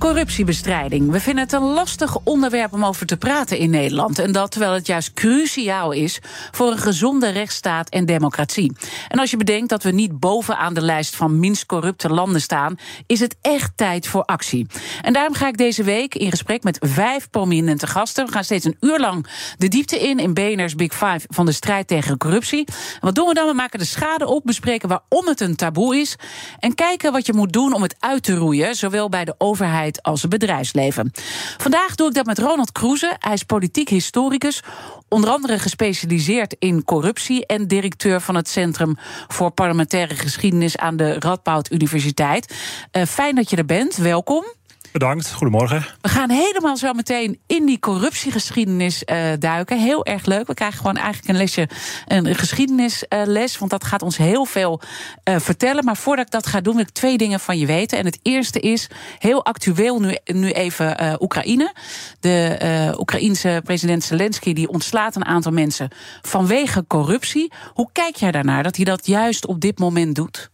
Corruptiebestrijding. We vinden het een lastig onderwerp om over te praten in Nederland. En dat terwijl het juist cruciaal is voor een gezonde rechtsstaat en democratie. En als je bedenkt dat we niet bovenaan de lijst van minst corrupte landen staan, is het echt tijd voor actie. En daarom ga ik deze week in gesprek met vijf prominente gasten. We gaan steeds een uur lang de diepte in in BNR's Big Five van de strijd tegen corruptie. En wat doen we dan? We maken de schade op, bespreken waarom het een taboe is. En kijken wat je moet doen om het uit te roeien, zowel bij de overheid als bedrijfsleven. Vandaag doe ik dat met Ronald Kroeze. Hij is politiek historicus, onder andere gespecialiseerd in corruptie en directeur van het Centrum voor Parlementaire Geschiedenis aan de Radboud Universiteit. Uh, fijn dat je er bent. Welkom. Bedankt, goedemorgen. We gaan helemaal zo meteen in die corruptiegeschiedenis uh, duiken. Heel erg leuk. We krijgen gewoon eigenlijk een lesje, een geschiedenisles, want dat gaat ons heel veel uh, vertellen. Maar voordat ik dat ga doen, wil ik twee dingen van je weten. En het eerste is, heel actueel nu, nu even Oekraïne. De Oekraïense president Zelensky die ontslaat een aantal mensen vanwege corruptie. Hoe kijk jij daarnaar dat hij dat juist op dit moment doet?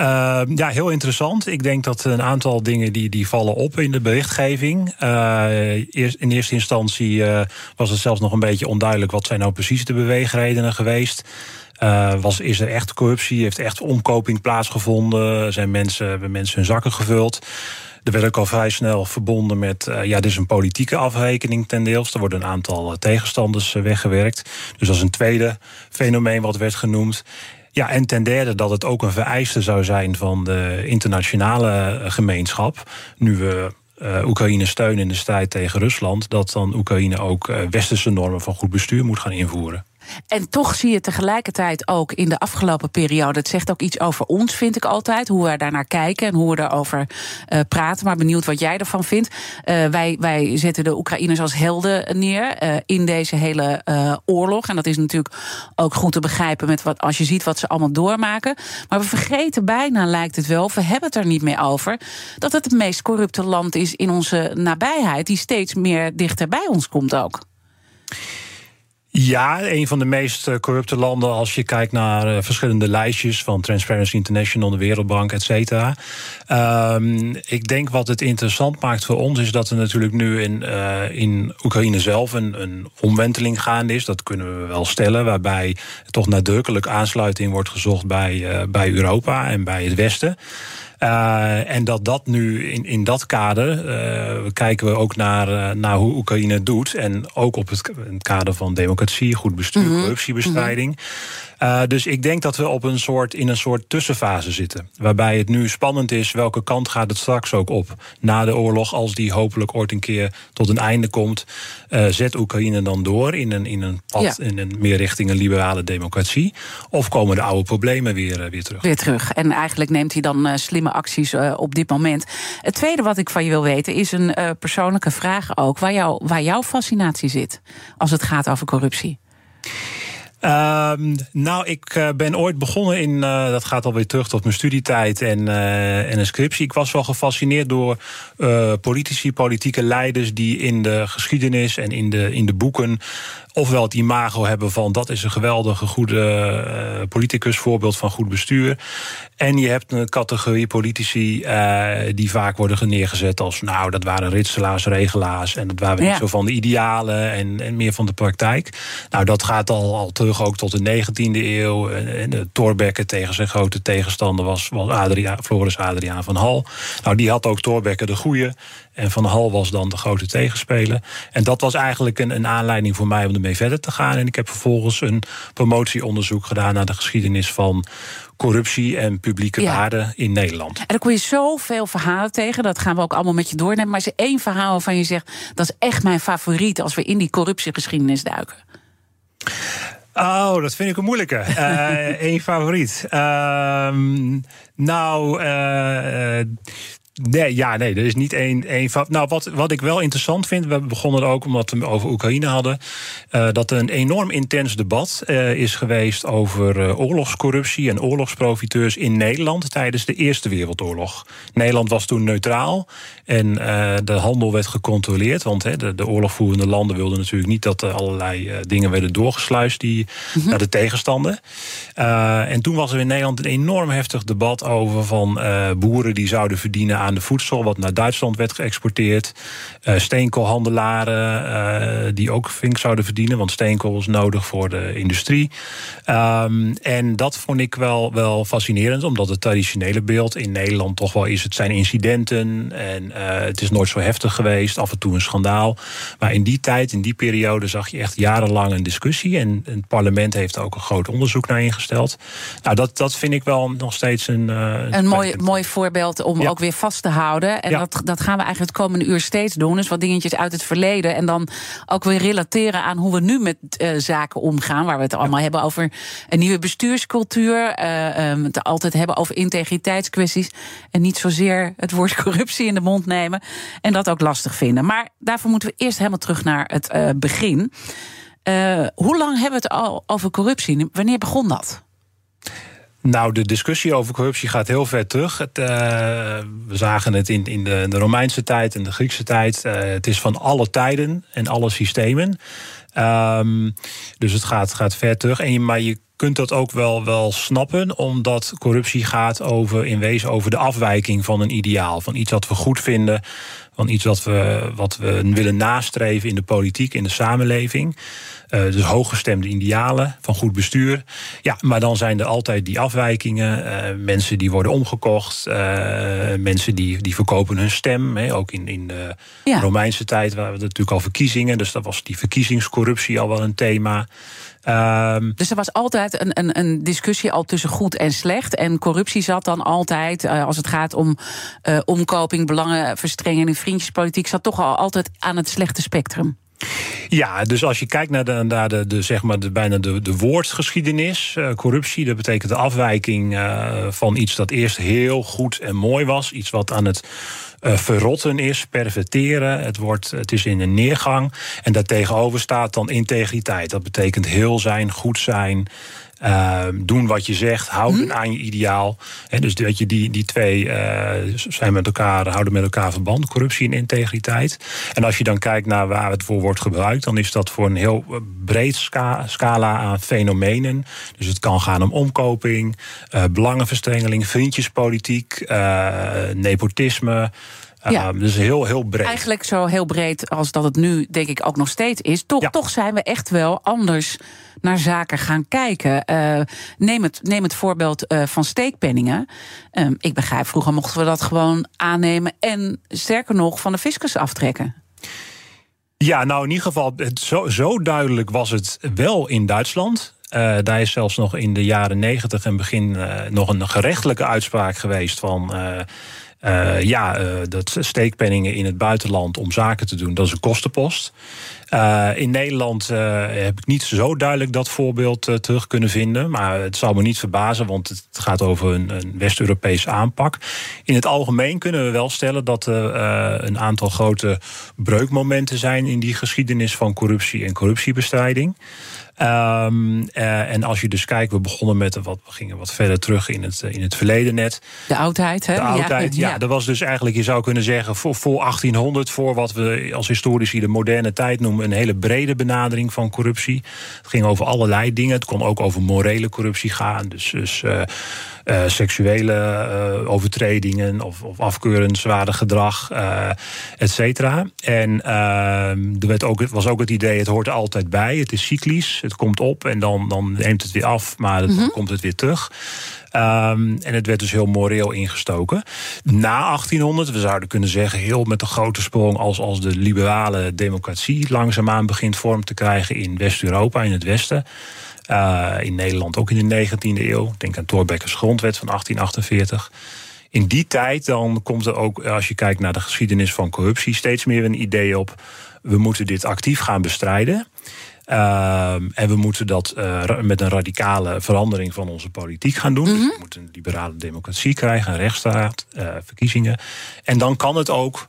Uh, ja, heel interessant. Ik denk dat een aantal dingen die, die vallen op in de berichtgeving. Uh, eerst, in eerste instantie uh, was het zelfs nog een beetje onduidelijk wat zijn nou precies de beweegredenen geweest. was, is er echt corruptie? Heeft echt omkoping plaatsgevonden? Zijn mensen, hebben mensen hun zakken gevuld? Er werd ook al vrij snel verbonden met, uh, ja, dit is een politieke afrekening ten deels. Er worden een aantal tegenstanders weggewerkt. Dus dat is een tweede fenomeen wat werd genoemd. Ja, en ten derde dat het ook een vereiste zou zijn van de internationale gemeenschap. Nu we uh, Oekraïne steunen in de strijd tegen Rusland, dat dan Oekraïne ook uh, westerse normen van goed bestuur moet gaan invoeren. En toch zie je tegelijkertijd ook in de afgelopen periode. Het zegt ook iets over ons, vind ik altijd. Hoe we daarnaar kijken en hoe we daarover uh, praten. Maar benieuwd wat jij ervan vindt. Uh, wij, wij zetten de Oekraïners als helden neer uh, in deze hele oorlog. En dat is natuurlijk ook goed te begrijpen met wat, als je ziet wat ze allemaal doormaken. Maar we vergeten bijna, lijkt het wel, we hebben het er niet meer over. Dat het het meest corrupte land is in onze nabijheid. Die steeds meer dichter bij ons komt ook. Ja, een van de meest eh, corrupte landen als je kijkt naar uh, verschillende lijstjes van Transparency International, de Wereldbank, et cetera. Um, ik denk wat het interessant maakt voor ons is dat er natuurlijk nu in, uh, in Oekraïne zelf een, een omwenteling gaande is. Dat kunnen we wel stellen, waarbij toch nadrukkelijk aansluiting wordt gezocht bij, bij Europa en bij het Westen. Uh, en dat dat nu in, in dat kader, uh, kijken we ook naar, uh, naar hoe Oekraïne het doet. En ook op het, het kader van democratie, goed bestuur, mm -hmm. corruptiebestrijding. Mm -hmm. Uh, dus ik denk dat we op een soort, in een soort tussenfase zitten. Waarbij het nu spannend is welke kant gaat het straks ook op. Na de oorlog, als die hopelijk ooit een keer tot een einde komt, uh, zet Oekraïne dan door in een, in een pad, ja. in een meer richting een liberale democratie. Of komen de oude problemen weer, uh, weer terug? Weer terug. En eigenlijk neemt hij dan slimme acties op dit moment. Het tweede wat ik van je wil weten is een persoonlijke vraag ook. Waar, jou, waar jouw fascinatie zit als het gaat over corruptie. Uh, nou, ik uh, ben ooit begonnen in, uh, dat gaat alweer terug tot mijn studietijd en, uh, en een scriptie. Ik was wel gefascineerd door politici, politieke leiders die in de geschiedenis en in de, in de boeken ofwel het imago hebben van dat is een geweldige goede uh, politicus, voorbeeld van goed bestuur. En je hebt een categorie politici uh, die vaak worden neergezet als nou dat waren ritselaars, regelaars en dat waren ja. niet zo van de idealen en, en meer van de praktijk. Nou dat gaat al, al terug ook tot de 19e eeuw. En, en Thorbecke tegen zijn grote tegenstander was, was Adriaan, Floris Adriaan van Hal. Nou die had ook Thorbecke de goede. En Van Hal was dan de grote tegenspeler. En dat was eigenlijk een, een aanleiding voor mij om ermee verder te gaan. En ik heb vervolgens een promotieonderzoek gedaan naar de geschiedenis van corruptie en publieke ja. waarden in Nederland. En dan kom je zoveel verhalen tegen, dat gaan we ook allemaal met je doornemen. Maar is er één verhaal waarvan je zegt, dat is echt mijn favoriet als we in die corruptiegeschiedenis duiken? Oh, dat vind ik een moeilijke. Eén uh, favoriet. Uh, nou, uh, Nee, ja, nee, er is niet één. één. Nou, wat, wat ik wel interessant vind, we begonnen er ook omdat we over Oekraïne hadden. Uh, dat er een enorm intens debat uh, is geweest over uh, oorlogscorruptie en oorlogsprofiteurs in Nederland tijdens de Eerste Wereldoorlog. Nederland was toen neutraal en de handel werd gecontroleerd. Want he, de, de oorlogvoerende landen wilden natuurlijk niet dat er allerlei dingen werden doorgesluist die, mm -hmm. naar de tegenstander. en toen was er in Nederland een enorm heftig debat over van boeren die zouden verdienen aan de voedsel, wat naar Duitsland werd geëxporteerd. Uh, steenkoolhandelaren, uh, die ook vink zouden verdienen, want steenkool is nodig voor de industrie. Um, en dat vond ik wel, wel fascinerend, omdat het traditionele beeld in Nederland toch wel is: het zijn incidenten en uh, het is nooit zo heftig geweest, af en toe een schandaal. Maar in die tijd, in die periode, zag je echt jarenlang een discussie. En het parlement heeft ook een groot onderzoek naar ingesteld. Nou, dat, dat vind ik wel nog steeds een. een, een mooi, mooi voorbeeld om ja. ook weer vast te houden. En ja. dat, dat gaan we eigenlijk het komende uur steeds doen. Dus wat dingetjes uit het verleden. En dan ook weer relateren aan hoe we nu met uh, zaken omgaan. Waar we het allemaal ja. hebben over een nieuwe bestuurscultuur. Uh, um, het altijd hebben over integriteitskwesties. En niet zozeer het woord corruptie in de mond nemen. En dat ook lastig vinden. Maar daarvoor moeten we eerst helemaal terug naar het uh, begin. hoe lang hebben we het al over corruptie? Wanneer begon dat? Nou, de discussie over corruptie gaat heel ver terug. Het, uh, we zagen het in, in de, de, Romeinse tijd en de Griekse tijd. Uh, het is van alle tijden en alle systemen. Um, dus het gaat, gaat ver terug. En maar je kunt dat ook wel, wel snappen, omdat corruptie gaat over, in wezen over de afwijking van een ideaal. Van iets wat we goed vinden, van iets wat we, wat we willen nastreven in de politiek, in de samenleving. Uh, dus hooggestemde idealen van goed bestuur. Ja, maar dan zijn er altijd die afwijkingen. Uh, mensen die worden omgekocht. Uh, mensen die, die verkopen hun stem. Hè, ook in, in de ja. Romeinse tijd waren we natuurlijk al verkiezingen. Dus dat was die verkiezingscorruptie al wel een thema. Um, dus er was altijd een, een, een, discussie al tussen goed en slecht. En corruptie zat dan altijd, uh, als het gaat om uh, omkoping, belangenverstrenging en vriendjespolitiek, zat toch al altijd aan het slechte spectrum. Ja, dus als je kijkt naar de, de, zeg maar de, bijna de, de woordgeschiedenis, uh, corruptie, dat betekent de afwijking uh, van iets dat eerst heel goed en mooi was, iets wat aan het uh, verrotten is, perverteren. Het, wordt, het is in een neergang. En daartegenover staat dan integriteit. Dat betekent heel zijn, goed zijn. Uh, doen wat je zegt, houden mm. aan je ideaal. Dus dat je die, die twee uh, zijn met elkaar, houden met elkaar verband, corruptie en integriteit. En als je dan kijkt naar waar het voor wordt gebruikt, dan is dat voor een heel breed ska scala aan fenomenen. Dus het kan gaan om omkoping, uh, belangenverstrengeling, vriendjespolitiek, nepotisme. Ja. Uh, dus heel, heel breed. Eigenlijk zo heel breed als dat het nu, denk ik, ook nog steeds is. Toch, ja. toch zijn we echt wel anders naar zaken gaan kijken. Uh, neem, het, neem het voorbeeld uh, van steekpenningen. Uh, ik begrijp, vroeger mochten we dat gewoon aannemen en sterker nog van de fiscus aftrekken. Ja, nou in ieder geval, zo, zo duidelijk was het wel in Duitsland. Uh, daar is zelfs nog in de jaren negentig en begin nog een gerechtelijke uitspraak geweest van. Ja, dat steekpenningen in het buitenland om zaken te doen, dat is een kostenpost. Uh, in Nederland heb ik niet zo duidelijk dat voorbeeld terug kunnen vinden. Maar het zal me niet verbazen, want het gaat over een, een West-Europese aanpak. In het algemeen kunnen we wel stellen dat er een aantal grote breukmomenten zijn in die geschiedenis van corruptie en corruptiebestrijding. Um, uh, en als je dus kijkt, we begonnen met wat, we gingen wat verder terug in het, in het verleden net. De oudheid, hè? De oudheid, ja. ja. ja. Dat was dus eigenlijk, je zou kunnen zeggen, voor, voor 1800, voor wat we als historici de moderne tijd noemen, een hele brede benadering van corruptie. Het ging over allerlei dingen. Het kon ook over morele corruptie gaan. Dus. dus uh, uh, seksuele uh, overtredingen of, of afkeurenswaardig gedrag, uh, et cetera. En er werd ook, was ook het idee, het hoort altijd bij. Het is cyclisch, het komt op en dan, dan neemt het weer af, maar dan mm -hmm. komt het weer terug. Um, en het werd dus heel moreel ingestoken. Na 1800, we zouden kunnen zeggen, heel met een grote sprong als, als de liberale democratie langzaamaan begint vorm te krijgen in West-Europa, in het Westen. Uh, in Nederland ook in de 19e eeuw. Denk aan Thorbecke's grondwet van 1848. In die tijd dan komt er ook, als je kijkt naar de geschiedenis van corruptie, steeds meer een idee op. We moeten dit actief gaan bestrijden. Ehm, en we moeten dat uh, met een radicale verandering van onze politiek gaan doen. dus we moeten een liberale democratie krijgen, een rechtsstaat, uh, verkiezingen. En dan kan het ook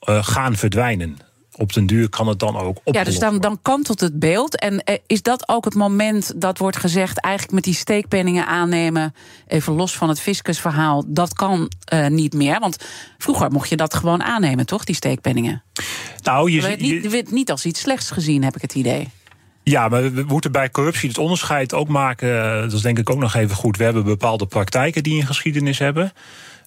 gaan verdwijnen op den duur kan het dan ook op. Ja, dus dan, dan kantelt het beeld. En eh, is dat ook het moment dat wordt gezegd, eigenlijk met die steekpenningen aannemen, even los van het fiscusverhaal, dat kan uh, niet meer? Want vroeger mocht je dat gewoon aannemen, toch, die steekpenningen? Nou, je, werd niet, werd niet als iets slechts gezien, heb ik het idee. Ja, maar we moeten bij corruptie het onderscheid ook maken. eh, Dat is denk ik ook nog even goed. We hebben bepaalde praktijken die een geschiedenis hebben.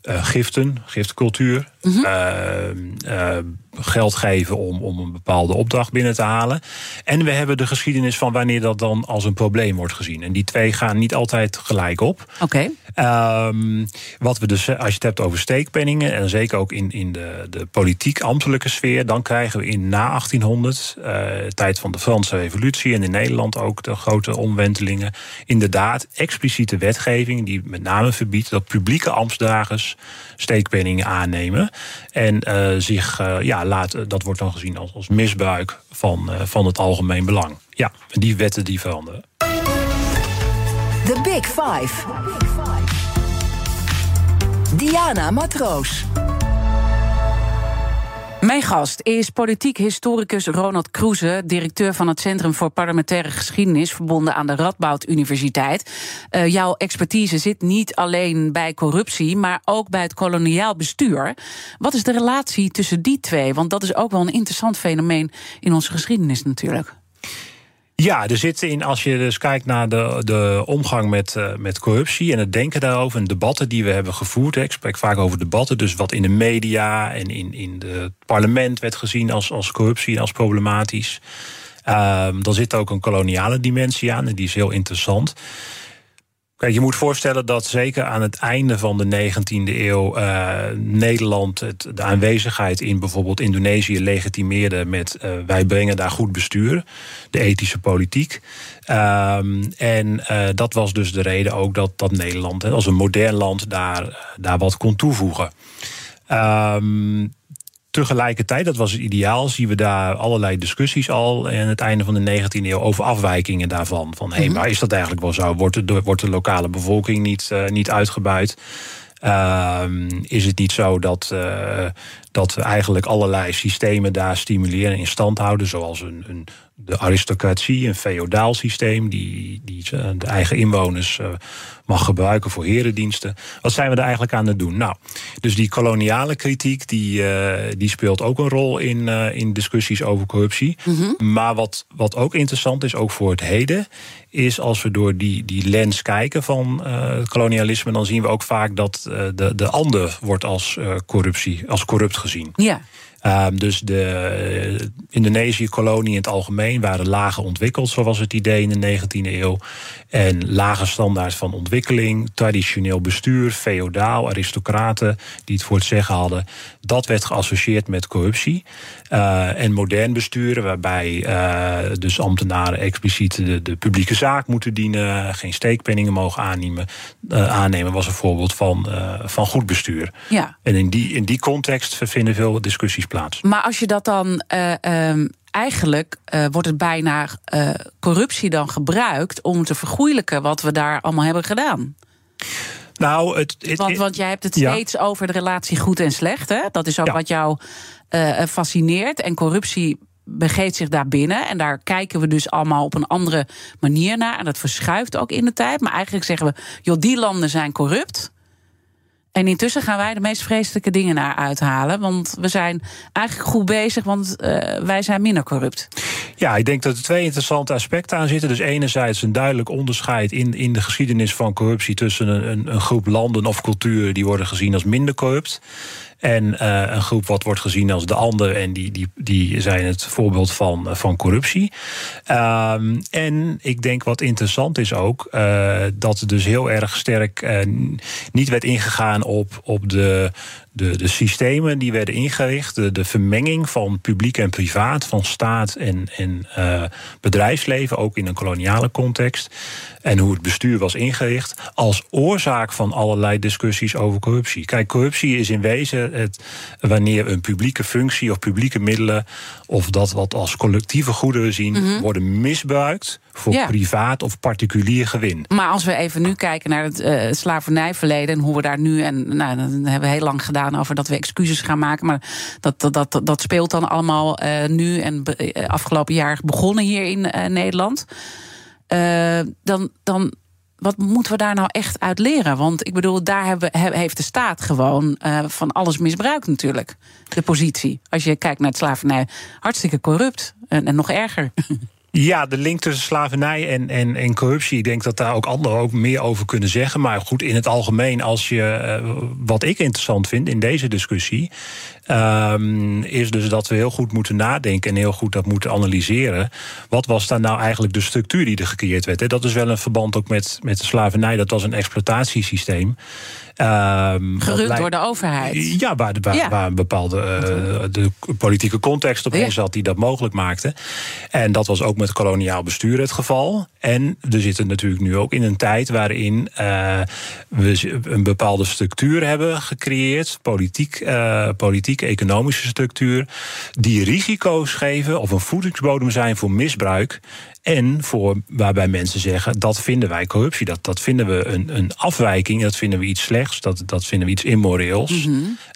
Uh, giften, giftcultuur. Mm -hmm. uh, geld geven om, om een bepaalde opdracht binnen te halen. En we hebben de geschiedenis van wanneer dat dan als een probleem wordt gezien. En die twee gaan niet altijd gelijk op. Oké. Okay. Um, wat we dus, als je het hebt over steekpenningen, en zeker ook in, in de, de politiek-ambtelijke sfeer, dan krijgen we in na 1800, uh, tijd van de Franse Revolutie en in Nederland ook de grote omwentelingen, inderdaad expliciete wetgeving die met name verbiedt dat publieke ambtsdragers steekpenningen aannemen. En uh, zich, uh, ja, laat, dat wordt dan gezien als, als misbruik van, van het algemeen belang. Ja, die wetten die veranderen. The Big Five. Diana Matroos. Mijn gast is politiek historicus Ronald Kroeze, directeur van het Centrum voor Parlementaire Geschiedenis, verbonden aan de Radboud Universiteit. Uh, jouw expertise zit niet alleen bij corruptie, maar ook bij het koloniaal bestuur. Wat is de relatie tussen die twee? Want dat is ook wel een interessant fenomeen in onze geschiedenis natuurlijk. Ja, er zitten in, als je dus kijkt naar de, de omgang met, uh, met corruptie en het denken daarover en debatten die we hebben gevoerd. Ik spreek vaak over debatten, dus wat in de media en in, in het parlement werd gezien als, als corruptie en als problematisch. Uh, dan zit ook een koloniale dimensie aan en die is heel interessant. Kijk, je moet voorstellen dat zeker aan het einde van de 19e eeuw uh, Nederland het, de aanwezigheid in bijvoorbeeld Indonesië legitimeerde met uh, wij brengen daar goed bestuur, de ethische politiek. Um, en dat was dus de reden ook dat, dat Nederland als een modern land daar, daar wat kon toevoegen. Um, Tegelijkertijd, dat was het ideaal, zien we daar allerlei discussies al aan het einde van de 19e eeuw over afwijkingen daarvan. Van hé, hey, maar is dat eigenlijk wel zo? Wordt de, wordt de lokale bevolking niet, uh, niet uitgebuit? Uh, is het niet zo dat, uh, dat we eigenlijk allerlei systemen daar stimuleren en in stand houden, zoals een, een, de aristocratie, een feodaal systeem, die, die de eigen inwoners uh, mag gebruiken voor herendiensten. Wat zijn we er eigenlijk aan het doen? Nou, dus die koloniale kritiek, die, uh, die speelt ook een rol in, uh, in discussies over corruptie. Mm -hmm. Maar wat, wat ook interessant is, ook voor het heden, is als we door die, die lens kijken van het kolonialisme, dan zien we ook vaak dat de, de ander wordt als corruptie, als corrupt gezien. Ja. Uh, dus de uh, Indonesië-kolonie in het algemeen waren lager ontwikkeld, zo was het idee in de 19e eeuw. En lage standaard van ontwikkeling, traditioneel bestuur, feodaal, aristocraten die het voor het zeggen hadden. Dat werd geassocieerd met corruptie. Uh, en modern besturen, waarbij dus ambtenaren expliciet de, de, publieke zaak moeten dienen, geen steekpenningen mogen aannemen, aannemen was een voorbeeld van, van goed bestuur. Ja. En in die, in die context vinden veel discussies plaats. Maar als je dat dan. Eigenlijk uh, wordt het bijna uh, corruptie dan gebruikt om te vergoeilijken wat we daar allemaal hebben gedaan. Nou, het, het, want, want jij hebt het ja. steeds over de relatie goed en slecht. Hè? Dat is ook ja. wat jou uh, fascineert. En corruptie begeeft zich daar binnen. En daar kijken we dus allemaal op een andere manier naar. En dat verschuift ook in de tijd. Maar eigenlijk zeggen we, joh, die landen zijn corrupt. En intussen gaan wij de meest vreselijke dingen naar uithalen. Want we zijn eigenlijk goed bezig, want uh, wij zijn minder corrupt. Ja, ik denk dat er twee interessante aspecten aan zitten. Dus enerzijds een duidelijk onderscheid in, in de geschiedenis van corruptie... tussen een, een groep landen of culturen die worden gezien als minder corrupt... En uh, een groep wat wordt gezien als de ander. En die, die, die zijn het voorbeeld van, van corruptie. Um, en ik denk wat interessant is ook. Uh, dat er dus heel erg sterk niet werd ingegaan op, op de, de, de systemen die werden ingericht. De, de vermenging van publiek en privaat. Van staat en, en bedrijfsleven. Ook in een koloniale context. En hoe het bestuur was ingericht. Als oorzaak van allerlei discussies over corruptie. Kijk, corruptie is in wezen het, wanneer een publieke functie of publieke middelen, of dat wat als collectieve goederen zien, Mhm. worden misbruikt voor Ja. privaat of particulier gewin. Maar als we even nu kijken naar het eh, slavernijverleden en hoe we daar nu. En nou, dat hebben we heel lang gedaan over dat we excuses gaan maken. Maar dat, dat, dat, dat speelt dan allemaal eh, nu en be- eh, afgelopen jaar begonnen hier in Nederland. Dan. dan wat moeten we daar nou echt uit leren? Want ik bedoel, daar hebben, he- heeft de staat gewoon van alles misbruikt natuurlijk. De positie. Als je kijkt naar het slavernij. Hartstikke corrupt. En, en nog erger. Ja, de link tussen slavernij en, en, en corruptie. Ik denk dat daar ook anderen ook meer over kunnen zeggen. Maar goed, in het algemeen, als je. eh, wat ik interessant vind in deze discussie. Ehm, is dus dat we heel goed moeten nadenken en heel goed dat moeten analyseren. Wat was daar nou eigenlijk de structuur die er gecreëerd werd? Hè? Dat is wel een verband ook met, met de slavernij. Dat was een exploitatiesysteem. Gerund leidt- door de overheid. Ja, waar, waar, Ja. waar een bepaalde eh, de politieke context omheen Ja. zat die dat mogelijk maakte. En dat was ook met koloniaal bestuur het geval. En we zitten natuurlijk nu ook in een tijd waarin eh, we een bepaalde structuur hebben gecreëerd, politiek, eh, politieke, economische structuur, die risico's geven of een voedingsbodem zijn voor misbruik. En voor waarbij mensen zeggen dat vinden wij corruptie. Dat, dat vinden we een, een afwijking, dat vinden we iets slechts, dat, dat vinden we iets immoreels.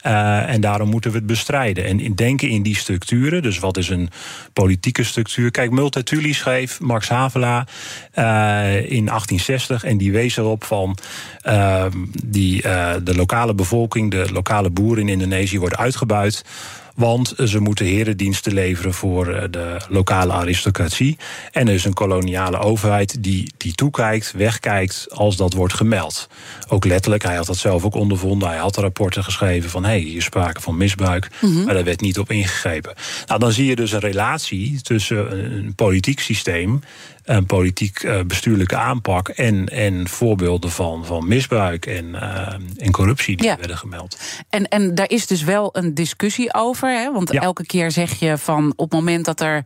Eh, en daarom moeten we het bestrijden. En in, denken in die structuren, dus wat is een politieke structuur? Kijk, Multatuli schreef, Max Havela, eh, in 1860. En die wees erop van ehm, die, eh, de lokale bevolking, de lokale boeren in Indonesië worden uitgebuit. Want ze moeten herendiensten leveren voor eh, de lokale aristocratie. En er is een koloniale overheid die, die toekijkt, wegkijkt als dat wordt gemeld. Ook letterlijk, hij had dat zelf ook ondervonden. Hij had rapporten geschreven van hé, hey, hier sprake van misbruik. Maar daar werd niet op ingegrepen. Nou, dan zie je dus een relatie tussen een politiek systeem een politiek eh, bestuurlijke aanpak en, en voorbeelden van, van misbruik en, eh, en corruptie die Ja. werden gemeld. En, en daar is dus wel een discussie over. Hè? Want Ja. elke keer zeg je van op het moment dat er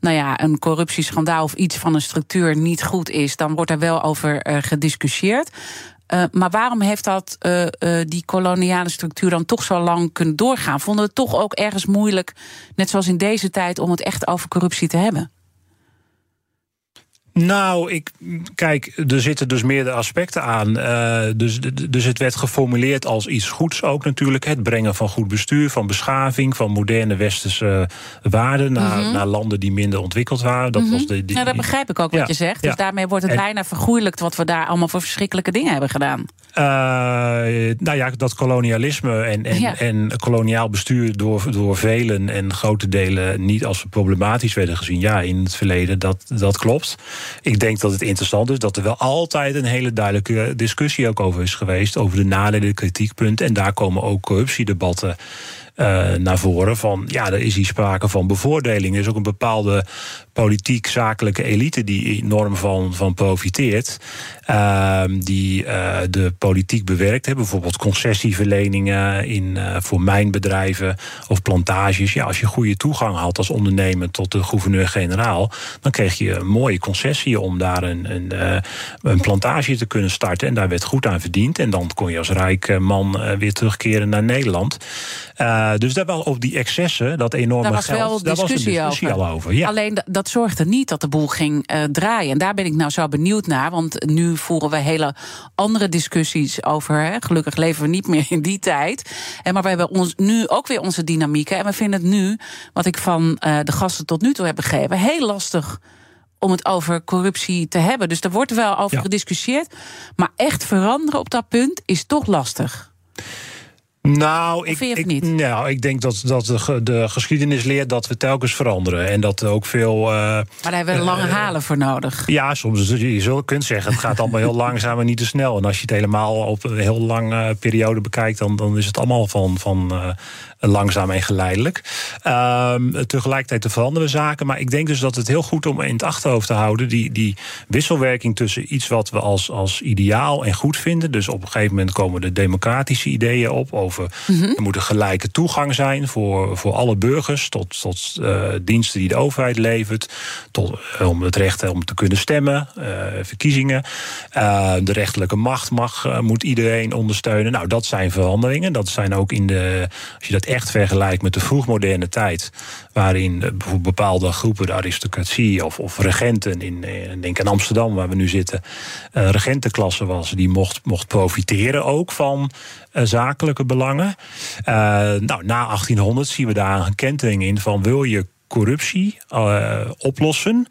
nou ja, een corruptieschandaal of iets van een structuur niet goed is, dan wordt er wel over eh, gediscussieerd. Maar waarom heeft dat, die koloniale structuur dan toch zo lang kunnen doorgaan? Vonden we het toch ook ergens moeilijk, net zoals in deze tijd, om het echt over corruptie te hebben? Nou, ik, kijk, er zitten dus meerdere aspecten aan. Eh, dus, dus het werd geformuleerd als iets goeds ook natuurlijk. Het brengen van goed bestuur, van beschaving, van moderne westerse waarden naar, naar landen die minder ontwikkeld waren. Dat was de, die- Nou, dat begrijp ik ook Ja, wat je zegt. Dus ja. daarmee wordt het En- bijna vergoeilijkt wat we daar allemaal voor verschrikkelijke dingen hebben gedaan. Eh, nou ja, dat kolonialisme en, en, Ja. en koloniaal bestuur door, door velen en grote delen niet als problematisch werden gezien. Ja, in het verleden, dat, dat klopt. Ik denk dat het interessant is dat er wel altijd een hele duidelijke discussie ook over is geweest. Over de nadelen, de kritiekpunten. En daar komen ook corruptiedebatten eh, naar voren. Van ja, er is hier sprake van bevoordeling. Er is ook een bepaalde politiek-zakelijke elite die enorm van, van profiteert. Ehm, die eh, de politiek bewerkt hebben. Bijvoorbeeld concessieverleningen in, eh, voor mijnbedrijven of plantages. Ja, als je goede toegang had als ondernemer tot de gouverneur-generaal, dan kreeg je een mooie concessie om daar een, een, een plantage te kunnen starten. En daar werd goed aan verdiend. En dan kon je als rijk man weer terugkeren naar Nederland. Eh, dus daar wel op die excessen, dat enorme Daar was geld, wel daar was een discussie over. al over. Ja. Alleen dat zorgde niet dat de boel ging eh, draaien. En daar ben ik nou zo benieuwd naar. Want nu voeren we hele andere discussies over. Hè. Gelukkig leven we niet meer in die tijd. En maar we hebben ons, nu ook weer onze dynamieken. En we vinden het nu, wat ik van eh, de gasten tot nu toe heb begrepen, heel lastig om het over corruptie te hebben. Dus er wordt wel over Ja. gediscussieerd. Maar echt veranderen op dat punt is toch lastig. Nou, ik, ik, niet? nou, ik denk dat, dat de, de geschiedenis leert dat we telkens veranderen. En dat ook veel. eh, Maar daar hebben we lange halen voor nodig. ja, soms het- je zult kunt zeggen, het gaat allemaal heel langzaam en niet te snel. En als je het helemaal op een heel lange periode bekijkt, dan, dan is het allemaal van, van eh, langzaam en geleidelijk. Ehm, tegelijkertijd te veranderen zaken. Maar ik denk dus dat het heel goed om in het achterhoofd te houden, die, die wisselwerking tussen iets wat we als, als ideaal en goed vinden. Dus op een gegeven moment komen de democratische ideeën op over over. Er moet een gelijke toegang zijn voor, voor alle burgers tot, tot uh, diensten die de overheid levert. Tot, om het recht om te kunnen stemmen, uh, verkiezingen. Uh, de rechterlijke macht mag, moet iedereen ondersteunen. Nou, dat zijn veranderingen. Dat zijn ook in de, als je dat echt vergelijkt met de vroegmoderne tijd, waarin bijvoorbeeld bepaalde groepen, de aristocratie of, of regenten, in, in, denk aan Amsterdam, waar we nu zitten, regentenklasse was, die mocht, mocht profiteren ook van zakelijke belangen. Uh, nou, na 1800 zien we daar een kentering in van wil je corruptie uh, oplossen,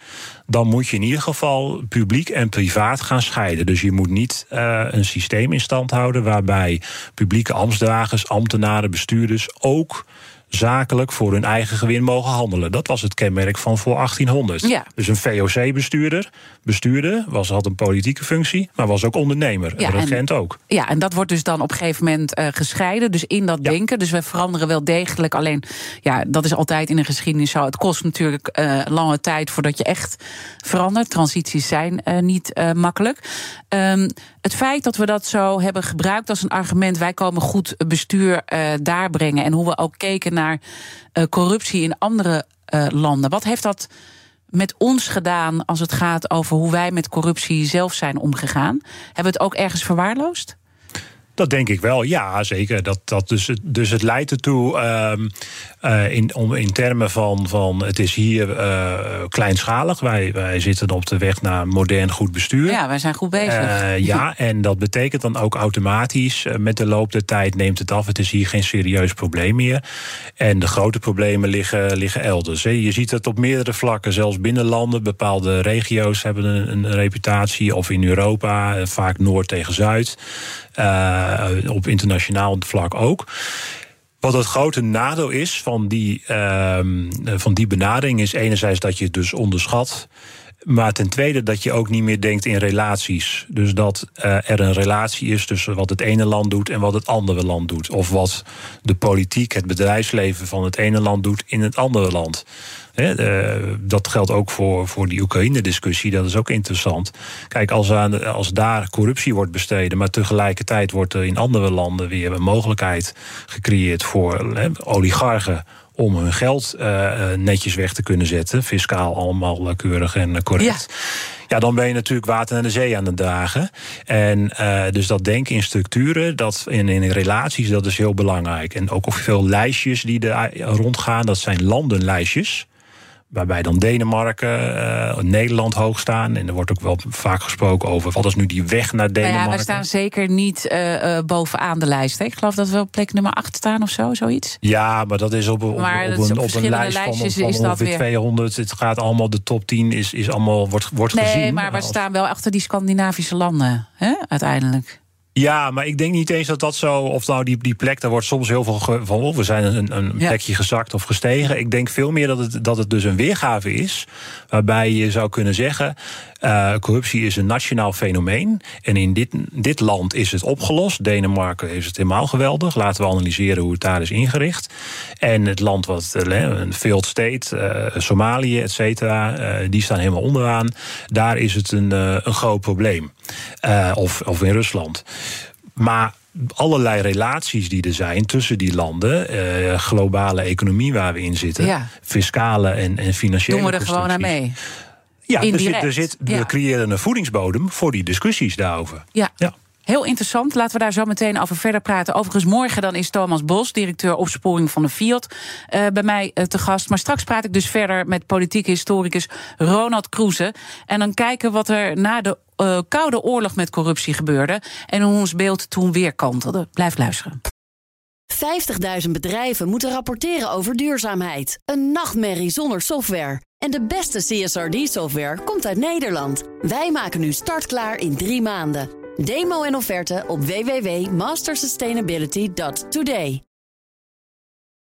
dan moet je in ieder geval publiek en privaat gaan scheiden. Dus je moet niet uh, een systeem in stand houden waarbij publieke ambtsdragers, ambtenaren, bestuurders ook zakelijk voor hun eigen gewin mogen handelen. Dat was het kenmerk van voor 1800. Ja. Dus een VOC-bestuurder bestuurde, was, had een politieke functie, maar was ook ondernemer. Ja, en regent ook. Ja, en dat wordt dus dan op een gegeven moment uh, gescheiden. Dus in dat ja. denken. Dus we veranderen wel degelijk. Alleen, ja, dat is altijd in de geschiedenis zo. Het kost natuurlijk uh, lange tijd voordat je echt verandert. Transities zijn uh, niet makkelijk. Um, het feit dat we dat zo hebben gebruikt als een argument, wij komen goed bestuur uh, daar brengen. En hoe we ook keken naar uh, corruptie in andere uh, landen. Wat heeft dat met ons gedaan als het gaat over hoe wij met corruptie zelf zijn omgegaan? Hebben we het ook ergens verwaarloosd? Dat denk ik wel, ja, zeker. Dat, dat dus, dus het leidt ertoe, um, uh, in, om, in termen van, van het is hier uh, kleinschalig. Wij, wij zitten op de weg naar modern goed bestuur. Ja, wij zijn goed bezig. Uh, ja, en dat betekent dan ook automatisch, met de loop der tijd neemt het af. Het is hier geen serieus probleem meer. En de grote problemen liggen, liggen elders. Je ziet het op meerdere vlakken, zelfs binnen landen. Bepaalde regio's hebben een, een reputatie, of in Europa, vaak Noord tegen Zuid. Uh, op internationaal vlak ook. Wat het grote nadeel is van die, uh, van die benadering is enerzijds dat je het dus onderschat. Maar ten tweede dat je ook niet meer denkt in relaties. Dus dat uh, er een relatie is tussen wat het ene land doet en wat het andere land doet. Of wat de politiek, het bedrijfsleven van het ene land doet in het andere land. He, uh, dat geldt ook voor, voor die Oekraïne-discussie. Dat is ook interessant. Kijk, als, aan, als daar corruptie wordt bestreden, maar tegelijkertijd wordt er in andere landen weer een mogelijkheid gecreëerd voor he, oligarchen om hun geld uh, netjes weg te kunnen zetten. Fiscaal allemaal keurig en correct. Ja. Ja, dan ben je natuurlijk water naar de zee aan het dragen. En dus dat denken in structuren, dat in, in relaties, dat is heel belangrijk. En ook of veel lijstjes die er rondgaan, dat zijn landenlijstjes. Waarbij dan Denemarken, uh, Nederland hoog staan. En er wordt ook wel vaak gesproken over wat is nu die weg naar Denemarken. Nou ja, we staan zeker niet uh, uh, bovenaan de lijst. Hè? Ik geloof dat we op plek nummer 8 staan of zo, zoiets. Ja, maar dat is op, op, op, op een, op een lijst van, van, van ongeveer 200. Het gaat allemaal, de top 10 is, is allemaal, wordt, wordt nee, gezien. Nee, maar we staan wel achter die Scandinavische landen, hè, uiteindelijk. Ja, maar ik denk niet eens dat dat zo. Of nou, die, die plek, daar wordt soms heel veel van. Oh, we zijn een, een ja. plekje gezakt of gestegen. Ik denk veel meer dat het, dat het dus een weergave is. Waarbij je zou kunnen zeggen. Uh, corruptie is een nationaal fenomeen. En in dit, dit land is het opgelost. Denemarken is het helemaal geweldig. Laten we analyseren hoe het daar is ingericht. En het land wat een failed state, uh, Somalië, et cetera, die staan helemaal onderaan. Daar is het een, een groot probleem. of, of in Rusland. Maar allerlei relaties die er zijn tussen die landen, uh, globale economie waar we in zitten, ja. fiscale en, en financiële. Doen we er gewoon aan mee? Ja, er zit, er zit, we ja. creëren een voedingsbodem voor die discussies daarover. Ja. ja. Heel interessant. Laten we daar zo meteen over verder praten. Overigens, morgen dan is Thomas Bos, directeur opsporing van de Fiat, uh, bij mij uh, te gast. Maar straks praat ik dus verder met politieke historicus Ronald Kroeze. En dan kijken wat er na de uh, Koude Oorlog met corruptie gebeurde. En hoe ons beeld toen weer kantelde. Blijf luisteren. 50.000 bedrijven moeten rapporteren over duurzaamheid. Een nachtmerrie zonder software. En de beste CSRD-software komt uit Nederland. Wij maken nu startklaar in drie maanden. Demo en offerte op www.mastersustainability.today.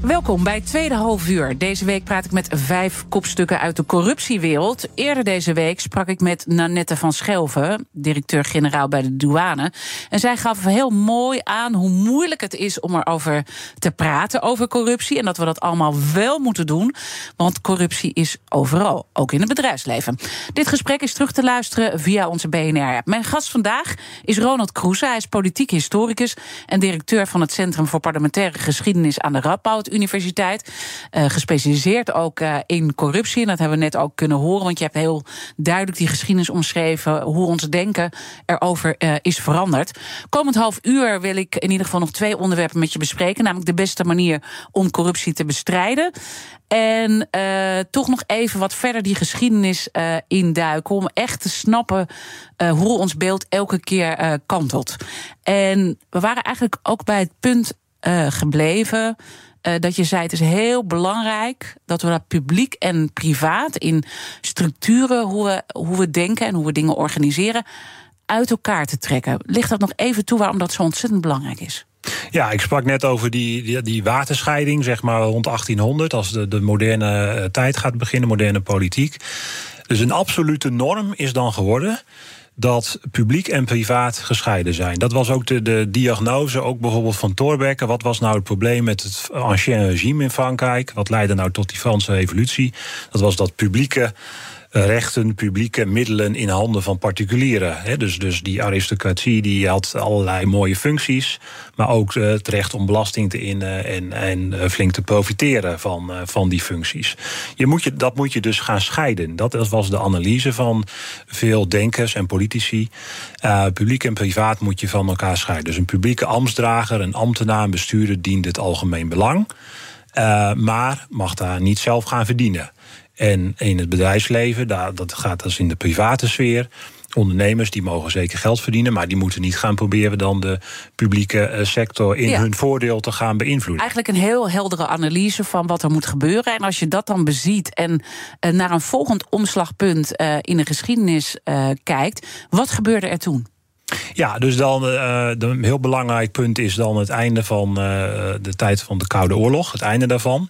Welkom bij tweede halfuur. Deze week praat ik met vijf kopstukken uit de corruptiewereld. Eerder deze week sprak ik met Nanette van Schelven, directeur-generaal bij de douane. En zij gaf heel mooi aan hoe moeilijk het is om erover te praten, over corruptie. En dat we dat allemaal wel moeten doen, want corruptie is overal, ook in het bedrijfsleven. Dit gesprek is terug te luisteren via onze BNR-app. Mijn gast vandaag is Ronald Kroese. Hij is politiek historicus en directeur van het Centrum voor Parlementaire Geschiedenis aan de Radboud Universiteit. Uh, gespecialiseerd ook uh, in corruptie. En dat hebben we net ook kunnen horen, want je hebt heel duidelijk die geschiedenis omschreven. hoe ons denken erover uh, is veranderd. Komend half uur wil ik in ieder geval nog twee onderwerpen met je bespreken. Namelijk de beste manier om corruptie te bestrijden. En toch nog even wat verder die geschiedenis induiken. Om echt te snappen hoe ons beeld elke keer kantelt. En we waren eigenlijk ook bij het punt gebleven uh, dat je zei: het is heel belangrijk dat we dat publiek en privaat in structuren, hoe we, hoe we denken en hoe we dingen organiseren, uit elkaar te trekken. Ligt dat nog even toe waarom dat zo ontzettend belangrijk is? Ja, ik sprak net over die, die, die, waterscheiding, zeg maar rond 1800, als de, de moderne eh, tijd gaat beginnen, moderne politiek. Dus een absolute norm is dan geworden dat publiek en privaat gescheiden zijn. Dat was ook de, de diagnose, ook bijvoorbeeld van Thorbecke. Wat was nou het probleem met het ancien regime in Frankrijk? Wat leidde nou tot die Franse revolutie? Dat was dat publieke rechten, publieke middelen in handen van particulieren. Dus, dus die aristocratie die had allerlei mooie functies, maar ook eh, het recht om belasting te innen en, en eh, flink te profiteren van, eh, van die functies. Je moet je, dat moet je dus gaan scheiden. Dat was de analyse van veel denkers en politici. Publiek en privaat moet je van elkaar scheiden. Dus een publieke ambtsdrager, een ambtenaar, een bestuurder dient het algemeen belang. Maar mag daar niet zelf gaan verdienen. En in het bedrijfsleven, dat gaat dus in de private sfeer. Ondernemers die mogen zeker geld verdienen, maar die moeten niet gaan proberen dan de publieke eh, sector in hun voordeel te gaan beïnvloeden. Eigenlijk een heel heldere analyse van wat er moet gebeuren. En als je dat dan beziet en eh, naar een volgend omslagpunt eh, in de geschiedenis kijkt, wat gebeurde er toen? Ja, dus dan uh, een heel belangrijk punt is dan het einde van de tijd van de Koude Oorlog, het einde daarvan.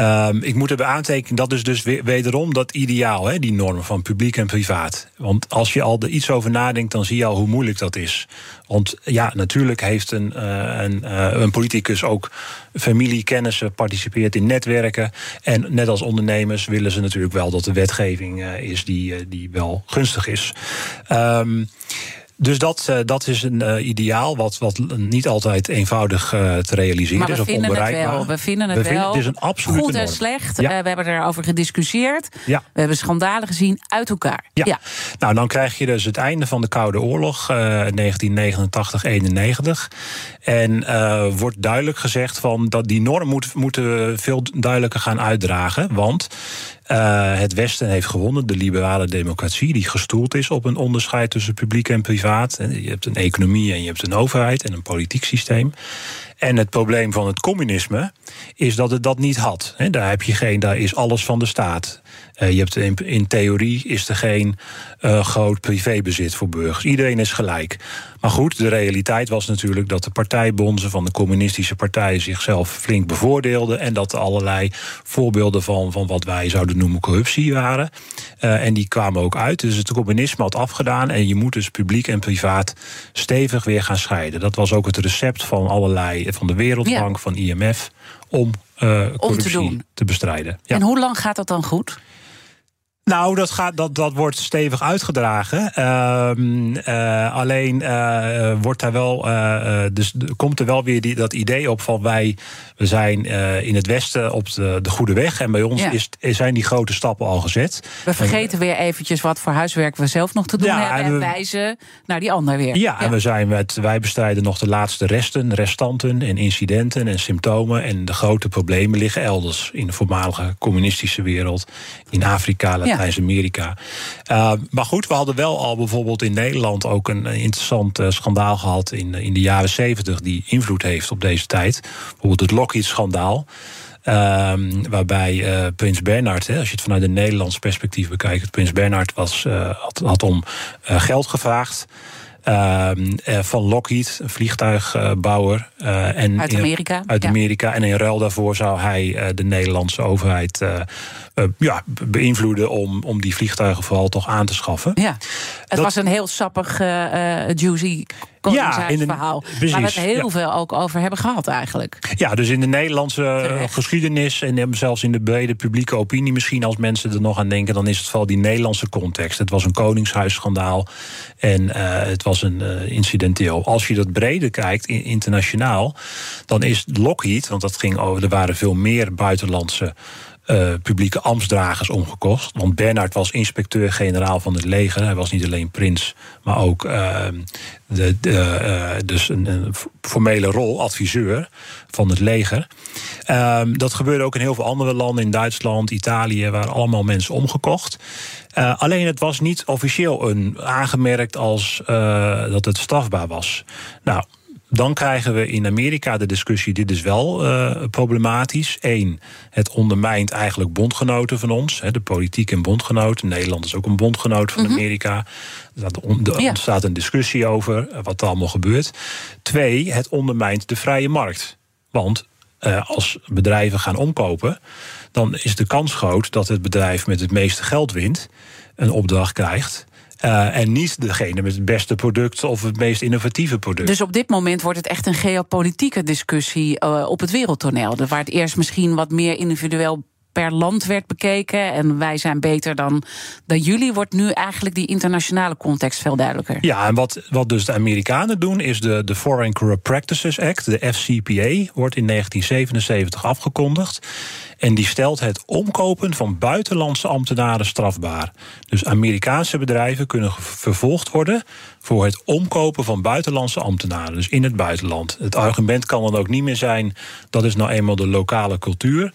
Um, ik moet erbij aantekenen, dat is dus wederom dat ideaal, hè, die normen van publiek en privaat. Want als je al er iets over nadenkt, dan zie je al hoe moeilijk dat is. Want ja, natuurlijk heeft een, uh, een, uh, een politicus ook familie, kennissen, participeert in netwerken. En net als ondernemers willen ze natuurlijk wel dat de wetgeving uh, is die, die wel gunstig is. Um, dus dat, uh, dat is een uh, ideaal wat, wat niet altijd eenvoudig uh, te realiseren maar is. We vinden het wel. We vinden het we wel. het is een absolute Goed en norm. slecht. Ja. we hebben erover gediscussieerd. Ja. We hebben schandalen gezien uit elkaar. Ja. ja. Nou, dan krijg je dus het einde van de Koude Oorlog, 1989, 91. En wordt duidelijk gezegd van dat die norm moet, moeten veel duidelijker gaan uitdragen. Want uh, het Westen heeft gewonnen, de liberale democratie, die gestoeld is op een onderscheid tussen publiek en privaat. Je hebt een economie en je hebt een overheid en een politiek systeem. En het probleem van het communisme is dat het dat niet had. Daar heb je geen, daar is alles van de staat. Uh, je hebt in, in, theorie is er geen uh, groot privébezit voor burgers. Iedereen is gelijk. Maar goed, de realiteit was natuurlijk dat de partijbonzen van de communistische partijen zichzelf flink bevoordeelden. En dat er allerlei voorbeelden van, van wat wij zouden noemen corruptie waren. Uh, en die kwamen ook uit. Dus het communisme had afgedaan. En je moet dus publiek en privaat stevig weer gaan scheiden. Dat was ook het recept van allerlei, van de Wereldbank, ja. van IMF, om uh, corruptie om te, te bestrijden. Ja. En hoe lang gaat dat dan goed? Nou, dat, gaat, dat, dat wordt stevig uitgedragen. Uh, uh, alleen uh, wordt daar wel, dus komt er wel weer die, dat idee op van wij we zijn in het Westen op de, de goede weg. En bij ons ja. is, zijn die grote stappen al gezet. We vergeten weer eventjes wat voor huiswerk we zelf nog te doen ja, hebben. En, we, wijzen naar die ander weer. Ja, en we zijn met, wij bestrijden nog de laatste resten, restanten en incidenten en symptomen. En de grote problemen liggen elders in de voormalige communistische wereld. In Afrika, Latijns-Amerika. Uh, maar goed, we hadden wel al bijvoorbeeld in Nederland ook een interessant uh, schandaal gehad in, in de jaren zeventig, die invloed heeft op deze tijd. Bijvoorbeeld het Lockheed-schandaal. Ehm, waarbij Prins Bernhard, hè, als je het vanuit een Nederlands perspectief bekijkt, Prins Bernhard was, had, had om geld gevraagd. Ehm, eh, van Lockheed, een vliegtuigbouwer. Uh, en uit Amerika. uit Amerika. En in ruil daarvoor zou hij uh, de Nederlandse overheid ja, beïnvloeden om, om die vliegtuigen vooral toch aan te schaffen. Ja, het was een heel sappig, juicy ja, in verhaal. Precies, waar we het heel veel ook over hebben gehad eigenlijk. Ja, dus in de Nederlandse geschiedenis en zelfs in de brede publieke opinie misschien... als mensen er nog aan denken, dan is het vooral die Nederlandse context. Het was een koningshuisschandaal en uh, het was een uh, incidenteel. Als je dat breder kijkt, internationaal, dan is Lockheed... want dat ging over, er waren veel meer buitenlandse uh, publieke ambtsdragers omgekost. Want Bernard was inspecteur-generaal van het leger. Hij was niet alleen prins, maar ook uh, de, uh, dus een, formele rol, adviseur van het leger. Ehm, dat gebeurde ook in heel veel andere landen, in Duitsland, Italië, waar allemaal mensen omgekocht. alleen het was niet officieel een, aangemerkt als dat het strafbaar was. Nou, dan krijgen we in Amerika de discussie: dit is wel uh, problematisch. Eén, het ondermijnt eigenlijk bondgenoten van ons, hè, de politiek en bondgenoten. Nederland is ook een bondgenoot van mhm. Amerika. Er ontstaat een discussie over eh, wat er allemaal gebeurt. Twee, het ondermijnt de vrije markt. Want uh, als bedrijven gaan omkopen, dan is de kans groot dat het bedrijf met het meeste geld wint, een opdracht krijgt. Uh, en niet degene met het beste product of het meest innovatieve product. Dus op dit moment wordt het echt een geopolitieke discussie uh, op het wereldtoneel. Waar het eerst misschien wat meer individueel per land werd bekeken en wij zijn beter dan, dan jullie, wordt nu eigenlijk die internationale context veel duidelijker. Ja, en wat, wat dus de Amerikanen doen, is de, de Foreign Corrupt Practices Act, de FCPA, wordt in 1977 afgekondigd. En die stelt het omkopen van buitenlandse ambtenaren strafbaar. Dus Amerikaanse bedrijven kunnen vervolgd worden voor het omkopen van buitenlandse ambtenaren. Dus in het buitenland. Het argument kan dan ook niet meer zijn: dat is nou eenmaal de lokale cultuur.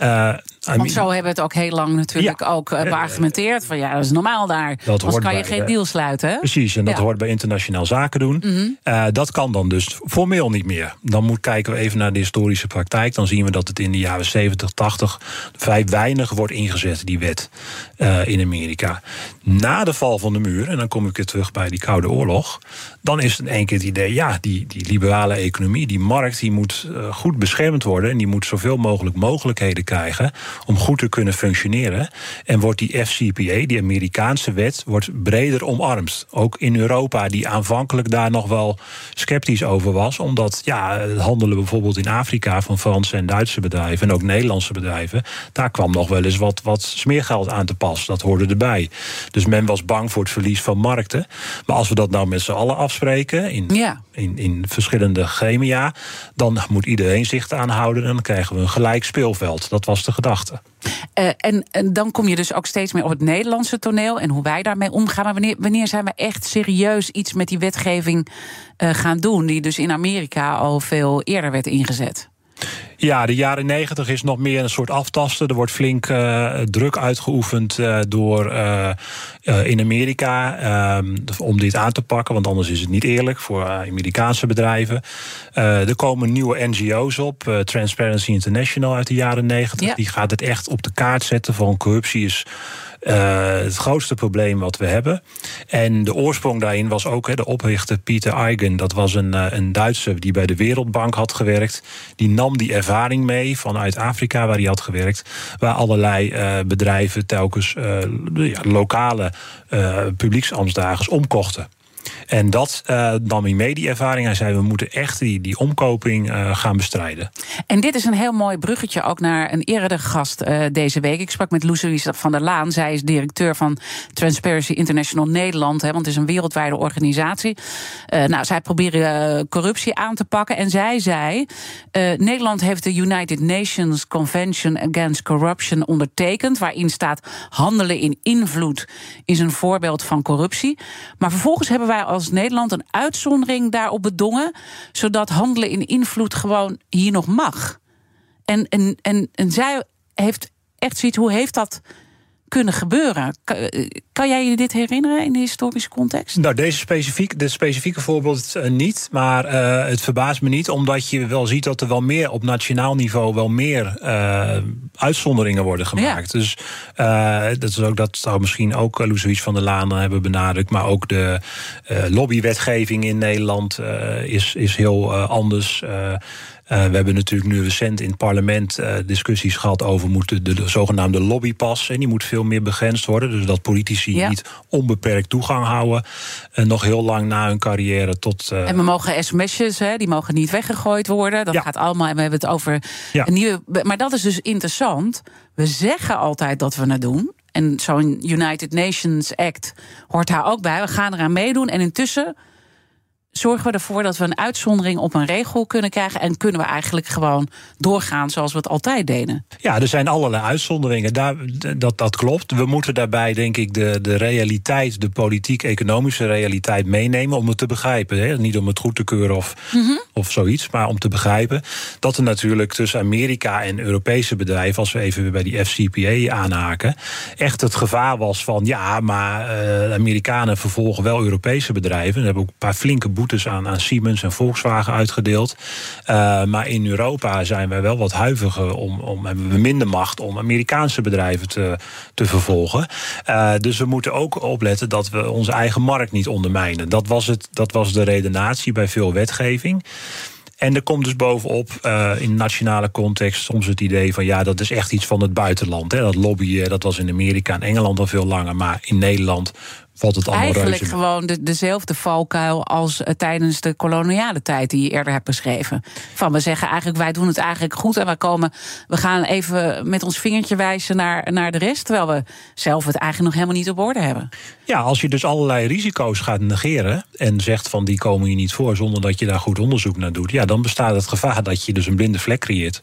Uh, Want zo hebben we het ook heel lang natuurlijk ook beargumenteerd. Van ja, dat is normaal daar. Dat Anders kan je geen deal sluiten. Hè? Precies, en dat hoort bij internationaal zaken doen. Mm dat kan dan dus formeel niet meer. Dan moet kijken we even naar de historische praktijk. Dan zien we dat het in de jaren 70, 80 vrij weinig wordt ingezet, die wet uh, in Amerika. Na de val van de muur, en dan kom ik weer terug bij die Koude Oorlog. Dan is het in één keer het idee, ja, die, die liberale economie, die markt, die moet goed beschermd worden. En die moet zoveel mogelijk mogelijkheden krijgen om goed te kunnen functioneren. En wordt die FCPA, die Amerikaanse wet, wordt breder omarmd. Ook in Europa, die aanvankelijk daar nog wel sceptisch over was. Omdat ja, het handelen bijvoorbeeld in Afrika van Franse en Duitse bedrijven en ook Nederlandse bedrijven. Daar kwam nog wel eens wat, wat smeergeld aan te pas. Dat hoorde erbij. Dus men was bang voor het verlies van markten. Maar als we dat nou met z'n allen afspreken in, ja. in, in verschillende gremia, dan moet iedereen zich aanhouden en dan krijgen we een gelijk speelveld. Dat was de gedachte. Uh, en, en, dan kom je dus ook steeds meer op het Nederlandse toneel en hoe wij daarmee omgaan. Maar wanneer, wanneer zijn we echt serieus iets met die wetgeving uh, gaan doen, die dus in Amerika al veel eerder werd ingezet? Ja, de jaren negentig is nog meer een soort aftasten. Er wordt flink uh, druk uitgeoefend uh, door uh, in Amerika om dit aan te pakken, want anders is het niet eerlijk voor Amerikaanse bedrijven. er komen nieuwe NGO's op, Transparency International uit de jaren negentig. Die gaat het echt op de kaart zetten van corruptie is uh, het grootste probleem wat we hebben. En de oorsprong daarin was ook de oprichter Pieter Eigen. Dat was een, uh, een Duitser die bij de Wereldbank had gewerkt. Die nam die ervaring mee vanuit Afrika, waar hij had gewerkt. Waar allerlei uh, bedrijven telkens lokale publieksambtsdagers omkochten. En dat uh, nam hij mee, die ervaring. Hij zei, we moeten echt die, die omkoping uh, gaan bestrijden. En dit is een heel mooi bruggetje ook naar een eerdere gast uh, deze week. Ik sprak met Loes van der Laan. Zij is directeur van Transparency International Nederland. Hè, want het is een wereldwijde organisatie. nou, zij proberen corruptie aan te pakken. En zij zei, Nederland heeft de United Nations Convention Against Corruption ondertekend. Waarin staat handelen in invloed is een voorbeeld van corruptie. Maar vervolgens hebben wij als Nederland een uitzondering daarop bedongen, zodat handelen in invloed gewoon hier nog mag. En, en, en, en zij heeft echt zoiets, hoe heeft dat kunnen gebeuren? Kan, Kan jij je dit herinneren in de historische context? Nou, deze specifiek, dit specifieke voorbeeld uh, niet. Maar uh, het verbaast me niet, omdat je wel ziet dat er wel meer op nationaal niveau wel meer uh, uitzonderingen worden gemaakt. Ja. Dus dat, is ook, dat zou misschien ook Louise van der Laan hebben benadrukt. Maar ook de lobbywetgeving in Nederland is, is heel anders. Uh, we hebben natuurlijk nu recent in het parlement uh, discussies gehad over moeten de, de, zogenaamde lobbypas. En die moet veel meer begrensd worden. Dus dat politici ja. niet onbeperkt toegang houden. Uh, nog heel lang na hun carrière tot. En we mogen sms'jes, hè, die mogen niet weggegooid worden. Dat ja. gaat allemaal. En we hebben het over ja. een nieuwe. Maar dat is dus interessant. We zeggen altijd dat we het doen. En zo'n United Nations Act hoort daar ook bij. We gaan eraan meedoen. En intussen zorgen we ervoor dat we een uitzondering op een regel kunnen krijgen. En kunnen we eigenlijk gewoon doorgaan zoals we het altijd deden? Ja, er zijn allerlei uitzonderingen. Daar, dat, dat klopt. We moeten daarbij, denk ik, de, de realiteit, de politiek-economische realiteit meenemen om het te begrijpen. Hè? Niet om het goed te keuren of, mm -hmm. of zoiets, maar om te begrijpen dat er natuurlijk tussen Amerika en Europese bedrijven, als we even weer bij die FCPA aanhaken, echt het gevaar was van ja, maar uh, de Amerikanen vervolgen wel Europese bedrijven. We hebben ook een paar flinke boetes aan, aan Siemens en Volkswagen uitgedeeld. Uh, maar in Europa zijn wij wel wat huiviger om, om hebben we minder macht om Amerikaanse bedrijven te, te vervolgen. Uh, dus we moeten ook opletten dat we onze eigen markt niet ondermijnen. Dat was, het, dat was de redenatie bij veel wetgeving. En er komt dus bovenop uh, in nationale context soms het idee van ja, dat is echt iets van het buitenland. Hè. Dat lobbyen, dat was in Amerika en Engeland al veel langer, maar in Nederland valt het allemaal Eigenlijk reuze gewoon de, dezelfde valkuil als uh, tijdens de koloniale tijd die je eerder hebt beschreven. Van we zeggen eigenlijk, wij doen het eigenlijk goed en wij komen, we gaan even met ons vingertje wijzen naar, naar de rest, terwijl we zelf het eigenlijk nog helemaal niet op orde hebben. Ja, als je dus allerlei risico's gaat negeren en zegt van die komen hier niet voor zonder dat je daar goed onderzoek naar doet, ja, dan bestaat het gevaar dat je dus een blinde vlek creëert.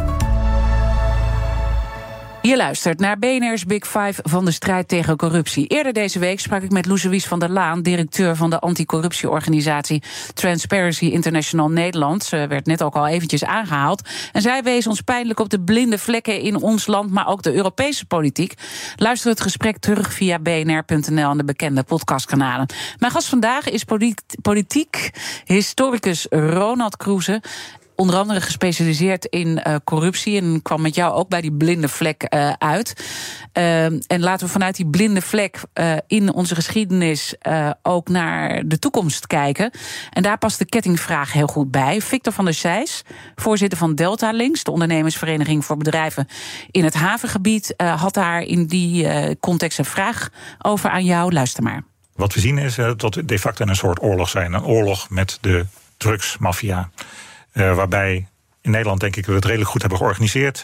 Je luistert naar BNR's Big Five van de strijd tegen corruptie. Eerder deze week sprak ik met Louise van der Laan, directeur van de anticorruptieorganisatie Transparency International Nederland. Ze werd net ook al eventjes aangehaald. En zij wees ons pijnlijk op de blinde vlekken in ons land, maar ook de Europese politiek. Luister het gesprek terug via bnr.nl en de bekende podcastkanalen. Mijn gast vandaag is politiek historicus Ronald Kroeze onder andere gespecialiseerd in uh, corruptie. En kwam met jou ook bij die blinde vlek uh, uit. Uh, en laten we vanuit die blinde vlek in onze geschiedenis ook naar de toekomst kijken. En daar past de kettingvraag heel goed bij. Victor van der Sijs, voorzitter van Delta Links, de ondernemersvereniging voor bedrijven in het havengebied, had daar in die context een vraag over aan jou. Luister maar. Wat we zien is dat we de facto een soort oorlog zijn. Een oorlog met de drugsmafia. Uh, waarbij in Nederland denk ik dat we het redelijk goed hebben georganiseerd.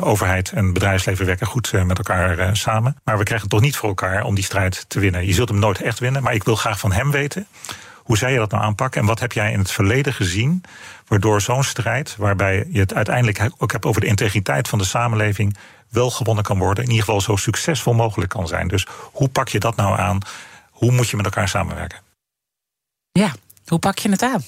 Overheid en bedrijfsleven werken goed met elkaar samen. Maar we krijgen het toch niet voor elkaar om die strijd te winnen. Je zult hem nooit echt winnen, maar ik wil graag van hem weten. Hoe zij je dat nou aanpakken en wat heb jij in het verleden gezien... waardoor zo'n strijd, waarbij je het uiteindelijk ook hebt over de integriteit van de samenleving... wel gewonnen kan worden, in ieder geval zo succesvol mogelijk kan zijn. Dus hoe pak je dat nou aan? Hoe moet je met elkaar samenwerken? Ja, hoe pak je het aan?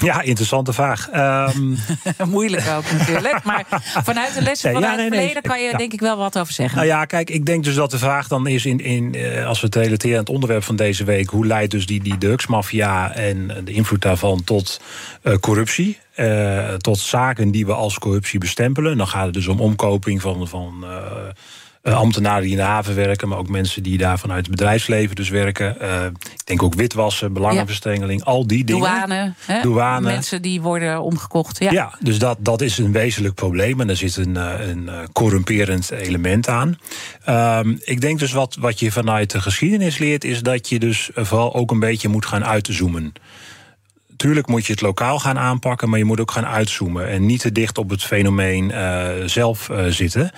Ja, interessante vraag. Um... Moeilijk ook natuurlijk. Maar vanuit de lessen van ja, het nee, verleden nee. kan je ja. denk ik wel wat over zeggen. Nou ja, kijk, ik denk dus dat de vraag dan is in, in als we het relateren aan het onderwerp van deze week, hoe leidt dus die, die drugsmafia en de invloed daarvan tot uh, corruptie? Uh, tot zaken die we als corruptie bestempelen. Dan gaat het dus om omkoping van. van uh, ambtenaren die in de haven werken, maar ook mensen die daar vanuit het bedrijfsleven dus werken. ik denk ook witwassen, belangenverstrengeling, al die dingen. Douane, hè? Douane. Mensen die worden omgekocht. Ja, ja dus dat, dat is een wezenlijk probleem en er zit een, een corrumperend element aan. Ehm, ik denk dus wat, wat je vanuit de geschiedenis leert, is dat je dus vooral ook een beetje moet gaan uitzoomen tuurlijk moet je het lokaal gaan aanpakken, maar je moet ook gaan uitzoomen en niet te dicht op het fenomeen uh, zelf uh, zitten.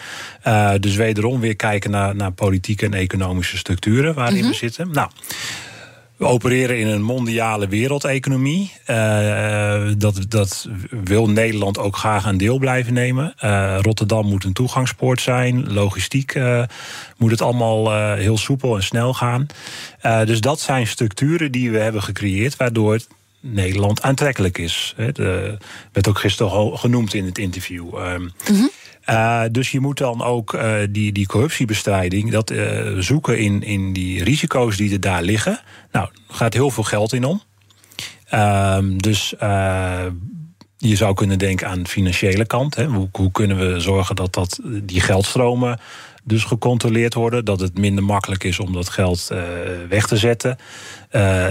Uh, dus wederom weer kijken naar, naar politieke en economische structuren waarin mm -hmm. we zitten. Nou. We opereren in een mondiale wereldeconomie. Uh, dat, dat wil Nederland ook graag aan deel blijven nemen. Uh, Rotterdam moet een toegangspoort zijn. Logistiek uh, moet het allemaal heel soepel en snel gaan. dus dat zijn structuren die we hebben gecreëerd, waardoor het Nederland aantrekkelijk is. Het werd ook gisteren genoemd in het interview. Mm -hmm. Uh, dus je moet dan ook uh, die, die corruptiebestrijding, dat uh, zoeken in, in die risico's die er daar liggen. Nou, er gaat heel veel geld in om. dus je zou kunnen denken aan de financiële kant. Hè. Hoe, hoe, kunnen we zorgen dat, dat die geldstromen dus gecontroleerd worden? Dat het minder makkelijk is om dat geld weg te zetten.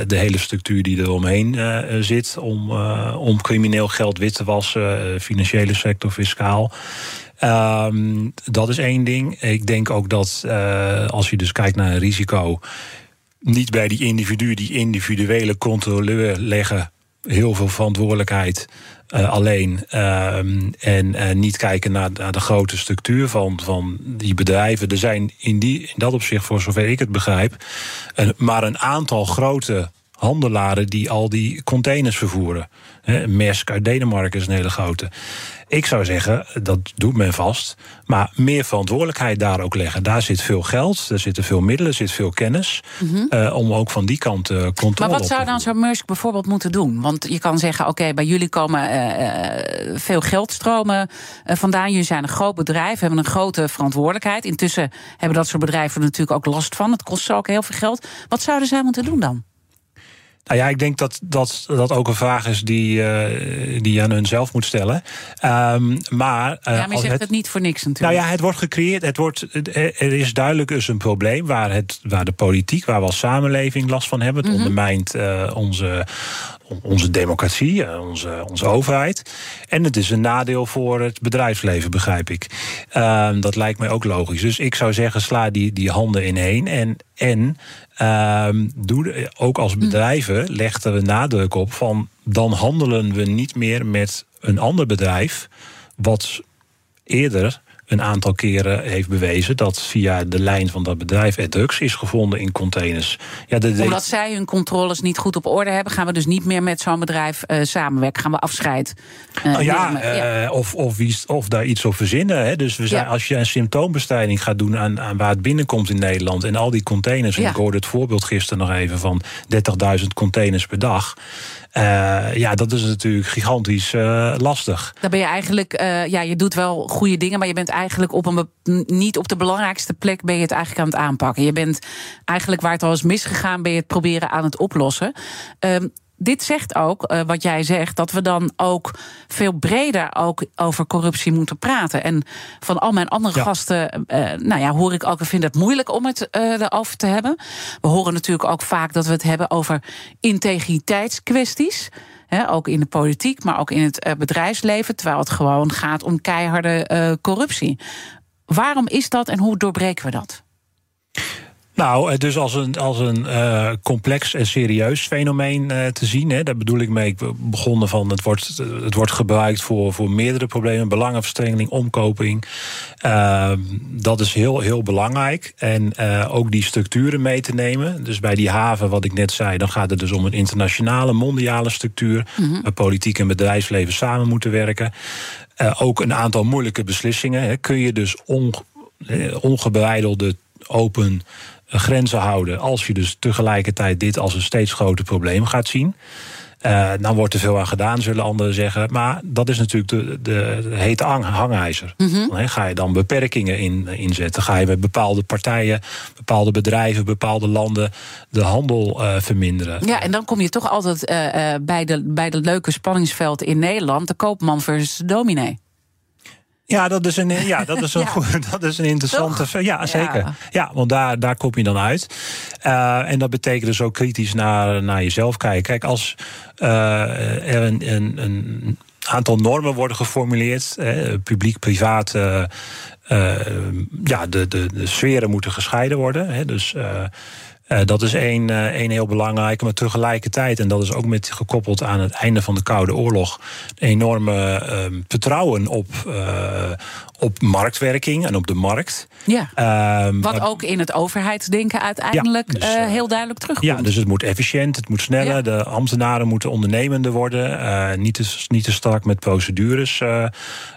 de hele structuur die er omheen zit om, om crimineel geld wit te wassen, financiële sector, fiscaal. Um, dat is één ding. Ik denk ook dat uh, als je dus kijkt naar een risico, niet bij die individu, die individuele controleur leggen heel veel verantwoordelijkheid uh, alleen. Um, en uh, niet kijken naar, de grote structuur van, van die bedrijven. Er zijn in, die, in dat opzicht, voor zover ik het begrijp, een, maar een aantal grote handelaren die al die containers vervoeren. He, Maersk uit Denemarken is een hele grote. Ik zou zeggen, dat doet men vast. Maar meer verantwoordelijkheid daar ook leggen. Daar zit veel geld, er zitten veel middelen, er zit veel kennis. Mm -hmm. uh, om ook van die kant uh, controle Maar wat zou dan zo'n Musk bijvoorbeeld moeten doen? Want je kan zeggen, oké, okay, bij jullie komen uh, veel geldstromen vandaan. Jullie zijn een groot bedrijf, hebben een grote verantwoordelijkheid. Intussen hebben dat soort bedrijven natuurlijk ook last van. Het kost ze ook heel veel geld. Wat zouden zij moeten doen dan? Nou ja, ik denk dat dat, dat ook een vraag is die, uh, die je aan hun zelf moet stellen. Um, maar, uh, ja, maar je zegt het, het, niet voor niks natuurlijk. Nou ja, het wordt gecreëerd. Het wordt, er is duidelijk dus een probleem waar, het, waar de politiek, waar we als samenleving last van hebben. Het mm -hmm. ondermijnt uh, onze, onze democratie, onze, onze overheid. En het is een nadeel voor het bedrijfsleven, begrijp ik. Um, dat lijkt mij ook logisch. Dus ik zou zeggen, sla die, die handen ineen. En, en um, doe, ook als bedrijven legden we nadruk op van... dan handelen we niet meer met een ander bedrijf... wat eerder een aantal keren heeft bewezen dat via de lijn van dat bedrijf er drugs is gevonden in containers. Ja, de, de... Omdat zij hun controles niet goed op orde hebben, gaan we dus niet meer met zo'n bedrijf uh, samenwerken. Gaan we afscheid. Uh, oh ja, uh, Of, of, wie, of daar iets op verzinnen. Hè. Dus we zijn, ja. als je een symptoombestrijding gaat doen aan, aan waar het binnenkomt in Nederland en al die containers. Ja. En ik hoorde het voorbeeld gisteren nog even van 30.000 containers per dag. Uh, ja, dat is natuurlijk gigantisch uh, lastig. Dan ben je eigenlijk, uh, ja, je doet wel goede dingen, maar je bent eigenlijk op een niet op de belangrijkste plek ben je het eigenlijk aan het aanpakken. Je bent eigenlijk waar het al is misgegaan, ben je het proberen aan het oplossen. Dit zegt ook, uh, wat jij zegt, dat we dan ook veel breder ook over corruptie moeten praten. En van al mijn andere ja. gasten, uh, nou ja, hoor ik ook, ik vind het moeilijk om het uh, erover te hebben. We horen natuurlijk ook vaak dat we het hebben over integriteitskwesties. He, ook in de politiek, maar ook in het bedrijfsleven. Terwijl het gewoon gaat om keiharde corruptie. Waarom is dat en hoe doorbreken we dat? Nou, dus als een, als een uh, complex en serieus fenomeen uh, te zien. Hè, daar bedoel ik mee. Ik begonnen van het wordt, het wordt gebruikt voor, voor meerdere problemen: belangenverstrengeling, omkoping. Uh, dat is heel, heel belangrijk. En ook die structuren mee te nemen. Dus bij die haven, wat ik net zei, dan gaat het dus om een internationale, mondiale structuur. Mm -hmm. politiek en bedrijfsleven samen moeten werken. ook een aantal moeilijke beslissingen. Hè, kun je dus on, ongebreidelde, open grenzen houden. Als je dus tegelijkertijd dit als een steeds groter probleem gaat zien. Uh, dan wordt er veel aan gedaan, zullen anderen zeggen. Maar dat is natuurlijk de, de, de hete hangijzer. Mm -hmm. ga je dan beperkingen in, inzetten? Ga je met bepaalde partijen, bepaalde bedrijven, bepaalde landen de handel uh, verminderen? Ja, en dan kom je toch altijd uh, bij, de, bij de leuke spanningsveld in Nederland: de koopman versus de dominee. Ja, dat is een, ja, dat is een, Ja. dat is een interessante. Toch? Ja, zeker. Ja. Ja, want daar, daar kom je dan uit. Eh, en dat betekent dus ook kritisch naar, naar jezelf kijken. Kijk, als eh, er een, een, een aantal normen worden geformuleerd, eh, publiek, privaat. eh, ja, de, de, de sferen moeten gescheiden worden. Hè, dus. Eh, dat is één, eh, één heel belangrijke, maar tegelijkertijd, en dat is ook met gekoppeld aan het einde van de Koude Oorlog, enorme ehm, vertrouwen op, eh, op marktwerking en op de markt. Ja. Ehm, Wat ook in het overheidsdenken uiteindelijk Ja, dus, heel duidelijk terugkomt. ja, dus het moet efficiënt, het moet sneller. Ja. De ambtenaren moeten ondernemender worden. niet, te, niet te strak met procedures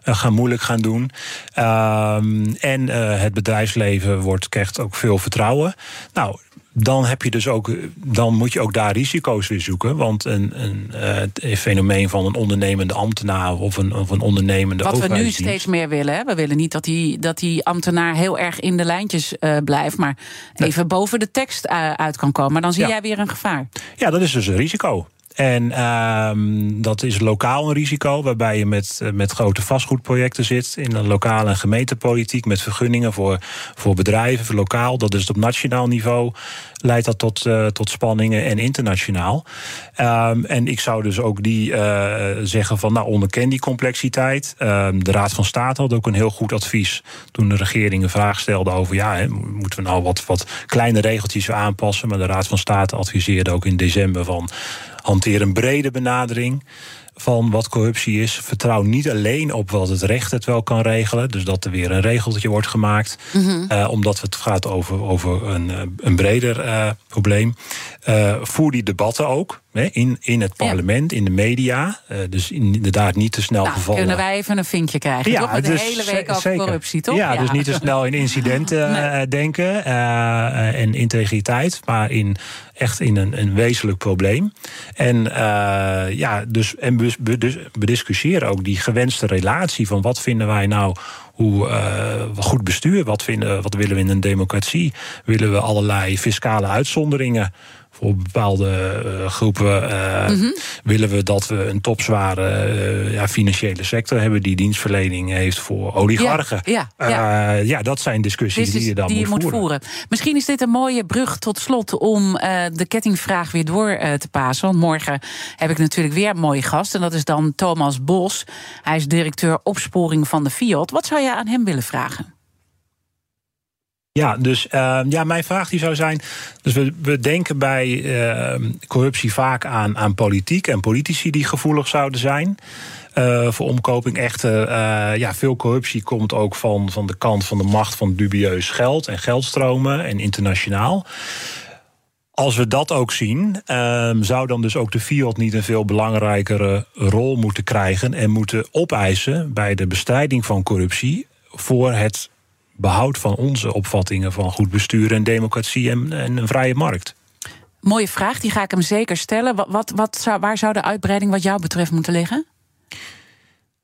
gaan moeilijk gaan doen. Ehm, en het bedrijfsleven wordt, krijgt ook veel vertrouwen. Nou, dan heb je dus ook, dan moet je ook daar risico's weer zoeken. Want een, een eh, het fenomeen van een ondernemende ambtenaar of een, of een ondernemende Wat we nu steeds meer willen. Hè? We willen niet dat die, dat die ambtenaar heel erg in de lijntjes eh, blijft, maar even boven de tekst eh, uit kan komen. Maar dan zie Ja. jij weer een gevaar. Ja, dat is dus een risico. En ehm, dat is lokaal een risico, waarbij je met, eh, met grote vastgoedprojecten zit in de lokale en gemeentepolitiek, met vergunningen voor, voor bedrijven, voor lokaal. Dat is op nationaal niveau. Leidt dat tot, eh, tot spanningen en internationaal. Ehm, en ik zou dus ook die eh, zeggen van, nou, onderken die complexiteit. Ehm, de Raad van State had ook een heel goed advies toen de regering een vraag stelde over, ja, moeten we nou wat, wat kleine regeltjes aanpassen? Maar de Raad van State adviseerde ook in december van, hanteer een brede benadering van wat corruptie is. Vertrouw niet alleen op wat het recht het wel kan regelen. Dus dat er weer een regeltje wordt gemaakt. Eh, omdat het gaat over, over een, eh, een breder eh, probleem. Voer die debatten ook. In, in het parlement, in de media. Eh, dus inderdaad niet te snel Nou, gevallen. kunnen wij even een vinkje krijgen? toch? Met de dus hele week over corruptie, toch? Ja, dus niet te snel in incidenten Nee. eh, denken eh, en integriteit, maar in echt in een, een wezenlijk probleem. En eh, ja, dus en dus bediscussiëren ook die gewenste relatie van wat vinden wij nou hoe goed bestuur, wat, vinden, wat willen we in een democratie? Willen we allerlei fiscale uitzonderingen? Voor bepaalde eh, groepen eh, Mhm. willen we dat we een topzware eh, ja, financiële sector hebben die dienstverlening heeft voor oligarchen. Ja, ja, ja, dat zijn discussies die je dan die moet, je moet voeren. Misschien is dit een mooie brug tot slot om de kettingvraag weer door te pasen. Want morgen heb ik natuurlijk weer een mooie gast. En dat is dan Thomas Bos. Hij is directeur opsporing van de Fiat. Wat zou je aan hem willen vragen? Ja, dus eh, ja, mijn vraag die zou zijn. Dus we, we denken bij eh, corruptie vaak aan, aan politiek en politici die gevoelig zouden zijn. eh, voor omkoping. Echter, eh, ja, veel corruptie komt ook van, van de kant van de macht van dubieus geld en geldstromen en internationaal. Als we dat ook zien, ehm, zou dan dus ook de Fiat niet een veel belangrijkere rol moeten krijgen en moeten opeisen bij de bestrijding van corruptie voor het behoud van onze opvattingen van goed bestuur en democratie en, en een vrije markt. Mooie vraag, die ga ik hem zeker stellen. Wat, wat, wat zou, waar zou de uitbreiding wat jou betreft moeten liggen?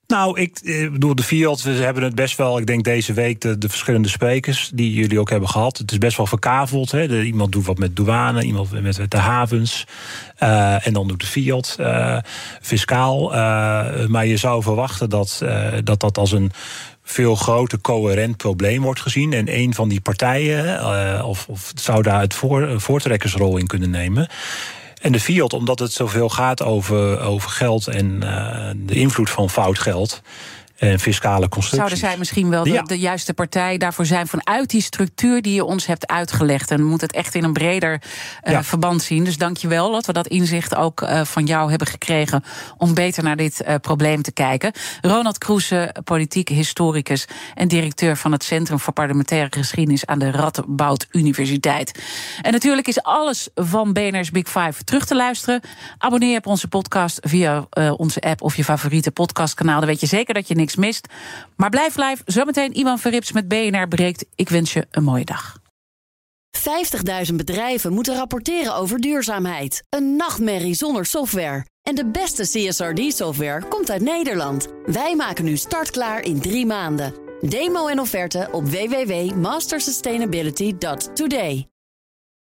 Nou, ik eh, bedoel, de Fiat, we hebben het best wel, ik denk deze week, de, de verschillende sprekers die jullie ook hebben gehad. Het is best wel verkaveld. Hè? De, iemand doet wat met douane, iemand met, met de havens. eh, en dan doet de Fiat uh, fiscaal. Uh, maar je zou verwachten dat, dat dat als een veel groter coherent probleem wordt gezien. En een van die partijen uh, of, of zou daar het een voortrekkersrol in kunnen nemen. En de Fiat, omdat het zoveel gaat over, over geld en uh, de invloed van fout geld en fiscale constructies. Zouden zij misschien wel de, ja. de, juiste partij daarvoor zijn vanuit die structuur die je ons hebt uitgelegd? En moet het echt in een breder uh, ja. verband zien. Dus dank je wel dat we dat inzicht ook uh, van jou hebben gekregen om beter naar dit uh, probleem te kijken. Ronald Kroese, politiek historicus en directeur van het Centrum voor Parlementaire Geschiedenis aan de Radboud Universiteit. En natuurlijk is alles van BNR's Big Five terug te luisteren. Abonneer je op onze podcast via onze app of je favoriete podcastkanaal. Dan weet je zeker dat je mist. Maar blijf live. Zometeen Iwan Verrips met BNR breekt. Ik wens je een mooie dag. 50.000 bedrijven moeten rapporteren over duurzaamheid. Een nachtmerrie zonder software. En de beste CSRD-software komt uit Nederland. Wij maken nu startklaar in drie maanden. Demo en offerte op www.mastersustainability.today.